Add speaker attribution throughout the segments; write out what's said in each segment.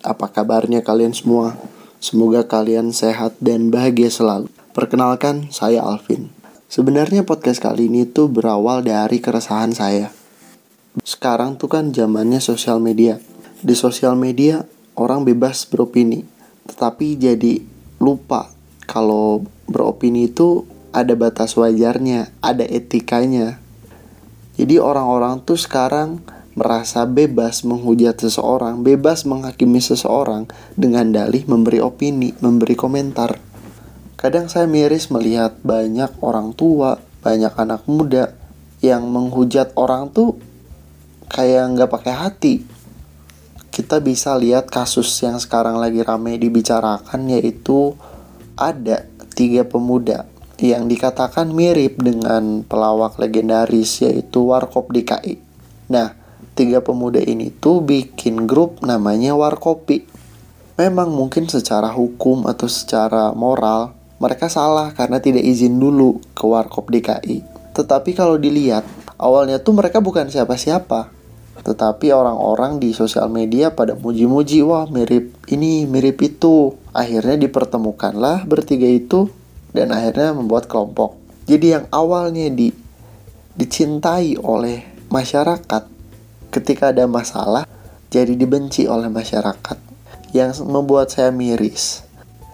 Speaker 1: apa kabarnya kalian semua? Semoga kalian sehat dan bahagia selalu. Perkenalkan, saya Alvin. Sebenarnya podcast kali ini tuh berawal dari keresahan saya. Sekarang tuh kan zamannya sosial media. Di sosial media, orang bebas beropini. Tetapi jadi lupa kalau beropini itu ada batas wajarnya, ada etikanya. Jadi orang-orang tuh sekarang merasa bebas menghujat seseorang, bebas menghakimi seseorang dengan dalih memberi opini, memberi komentar. Kadang saya miris melihat banyak orang tua, banyak anak muda yang menghujat orang tuh kayak nggak pakai hati. Kita bisa lihat kasus yang sekarang lagi ramai dibicarakan yaitu ada tiga pemuda yang dikatakan mirip dengan pelawak legendaris yaitu Warkop DKI. Nah, tiga pemuda ini tuh bikin grup namanya Warkopi. Memang mungkin secara hukum atau secara moral mereka salah karena tidak izin dulu ke Warkop DKI. Tetapi kalau dilihat, awalnya tuh mereka bukan siapa-siapa. Tetapi orang-orang di sosial media pada muji-muji, wah mirip ini, mirip itu. Akhirnya dipertemukanlah bertiga itu dan akhirnya membuat kelompok. Jadi yang awalnya di dicintai oleh masyarakat ketika ada masalah jadi dibenci oleh masyarakat yang membuat saya miris.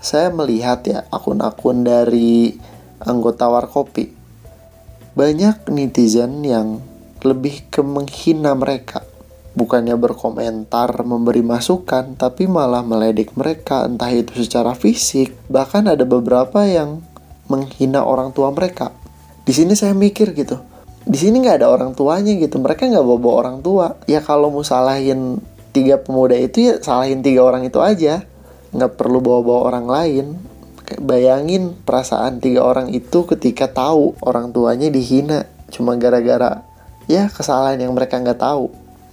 Speaker 1: Saya melihat ya akun-akun dari anggota Warkopi. Banyak netizen yang lebih ke menghina mereka. Bukannya berkomentar, memberi masukan, tapi malah meledek mereka, entah itu secara fisik, bahkan ada beberapa yang menghina orang tua mereka. Di sini saya mikir gitu, di sini nggak ada orang tuanya gitu, mereka nggak bawa, bawa orang tua. Ya kalau mau salahin tiga pemuda itu ya salahin tiga orang itu aja, nggak perlu bawa-bawa orang lain. Bayangin perasaan tiga orang itu ketika tahu orang tuanya dihina cuma gara-gara ya kesalahan yang mereka nggak tahu.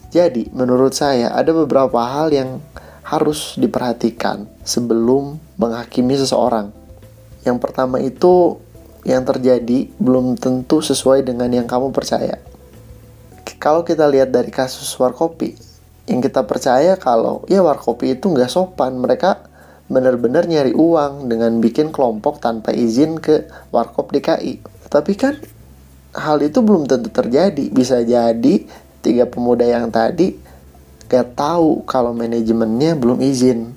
Speaker 1: Jadi menurut saya ada beberapa hal yang harus diperhatikan sebelum menghakimi seseorang. Yang pertama itu yang terjadi belum tentu sesuai dengan yang kamu percaya. Kalau kita lihat dari kasus Warkopi, yang kita percaya kalau ya Warkopi itu nggak sopan, mereka benar-benar nyari uang dengan bikin kelompok tanpa izin ke Warkop DKI. Tapi kan hal itu belum tentu terjadi. Bisa jadi tiga pemuda yang tadi gak tahu kalau manajemennya belum izin.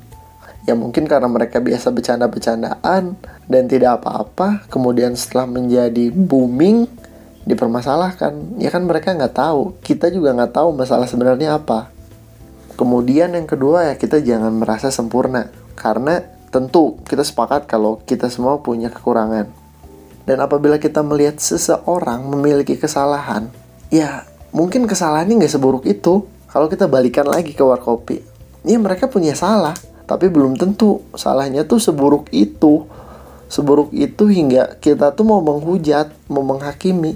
Speaker 1: Ya mungkin karena mereka biasa bercanda-bercandaan dan tidak apa-apa. Kemudian setelah menjadi booming dipermasalahkan. Ya kan mereka nggak tahu. Kita juga nggak tahu masalah sebenarnya apa. Kemudian yang kedua ya kita jangan merasa sempurna. Karena tentu kita sepakat kalau kita semua punya kekurangan. Dan apabila kita melihat seseorang memiliki kesalahan, ya mungkin kesalahannya nggak seburuk itu. Kalau kita balikan lagi ke warkopi, ya mereka punya salah, tapi belum tentu salahnya tuh seburuk itu. Seburuk itu hingga kita tuh mau menghujat, mau menghakimi.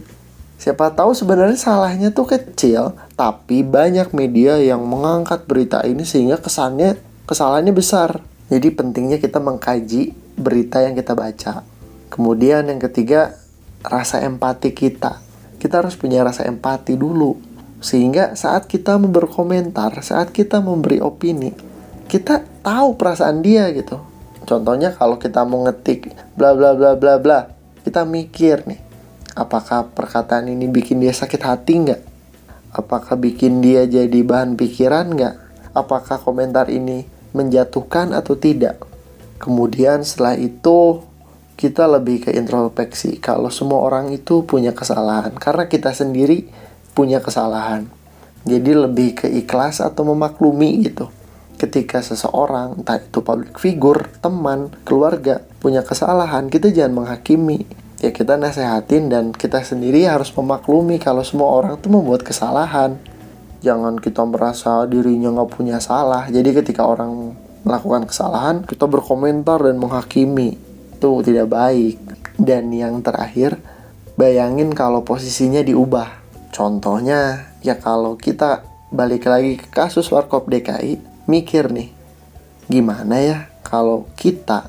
Speaker 1: Siapa tahu sebenarnya salahnya tuh kecil, tapi banyak media yang mengangkat berita ini sehingga kesannya kesalahannya besar. Jadi pentingnya kita mengkaji berita yang kita baca. Kemudian yang ketiga, rasa empati kita. Kita harus punya rasa empati dulu. Sehingga saat kita berkomentar, saat kita memberi opini, kita tahu perasaan dia gitu. Contohnya kalau kita mau ngetik bla bla bla bla bla, kita mikir nih, apakah perkataan ini bikin dia sakit hati nggak? Apakah bikin dia jadi bahan pikiran nggak? Apakah komentar ini menjatuhkan atau tidak? Kemudian setelah itu kita lebih ke introspeksi kalau semua orang itu punya kesalahan karena kita sendiri punya kesalahan. Jadi lebih ke ikhlas atau memaklumi gitu. Ketika seseorang, entah itu public figure, teman, keluarga, punya kesalahan, kita jangan menghakimi. Ya kita nasehatin dan kita sendiri harus memaklumi kalau semua orang tuh membuat kesalahan. Jangan kita merasa dirinya nggak punya salah. Jadi ketika orang melakukan kesalahan, kita berkomentar dan menghakimi. Itu tidak baik. Dan yang terakhir, bayangin kalau posisinya diubah. Contohnya, ya kalau kita balik lagi ke kasus Warkop DKI, mikir nih, gimana ya kalau kita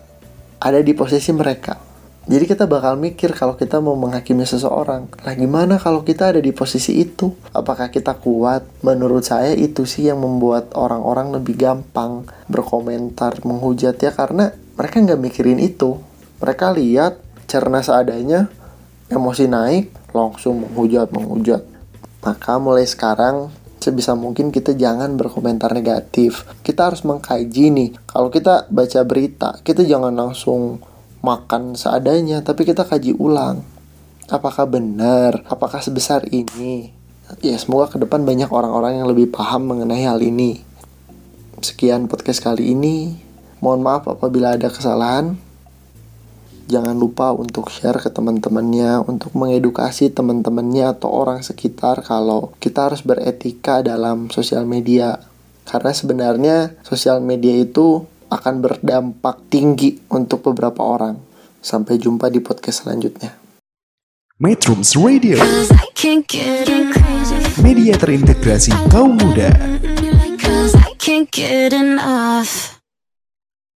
Speaker 1: ada di posisi mereka? Jadi kita bakal mikir kalau kita mau menghakimi seseorang. Lah gimana kalau kita ada di posisi itu? Apakah kita kuat? Menurut saya itu sih yang membuat orang-orang lebih gampang berkomentar, menghujat ya karena mereka nggak mikirin itu. Mereka lihat cerna seadanya, emosi naik, langsung menghujat, menghujat. Maka mulai sekarang sebisa mungkin kita jangan berkomentar negatif. Kita harus mengkaji nih. Kalau kita baca berita, kita jangan langsung makan seadanya, tapi kita kaji ulang. Apakah benar? Apakah sebesar ini? Ya, semoga ke depan banyak orang-orang yang lebih paham mengenai hal ini. Sekian podcast kali ini. Mohon maaf apabila ada kesalahan. Jangan lupa untuk share ke teman-temannya, untuk mengedukasi teman-temannya atau orang sekitar kalau kita harus beretika dalam sosial media. Karena sebenarnya sosial media itu akan berdampak tinggi untuk beberapa orang. Sampai jumpa di podcast selanjutnya.
Speaker 2: Metrums Radio, media terintegrasi kaum muda.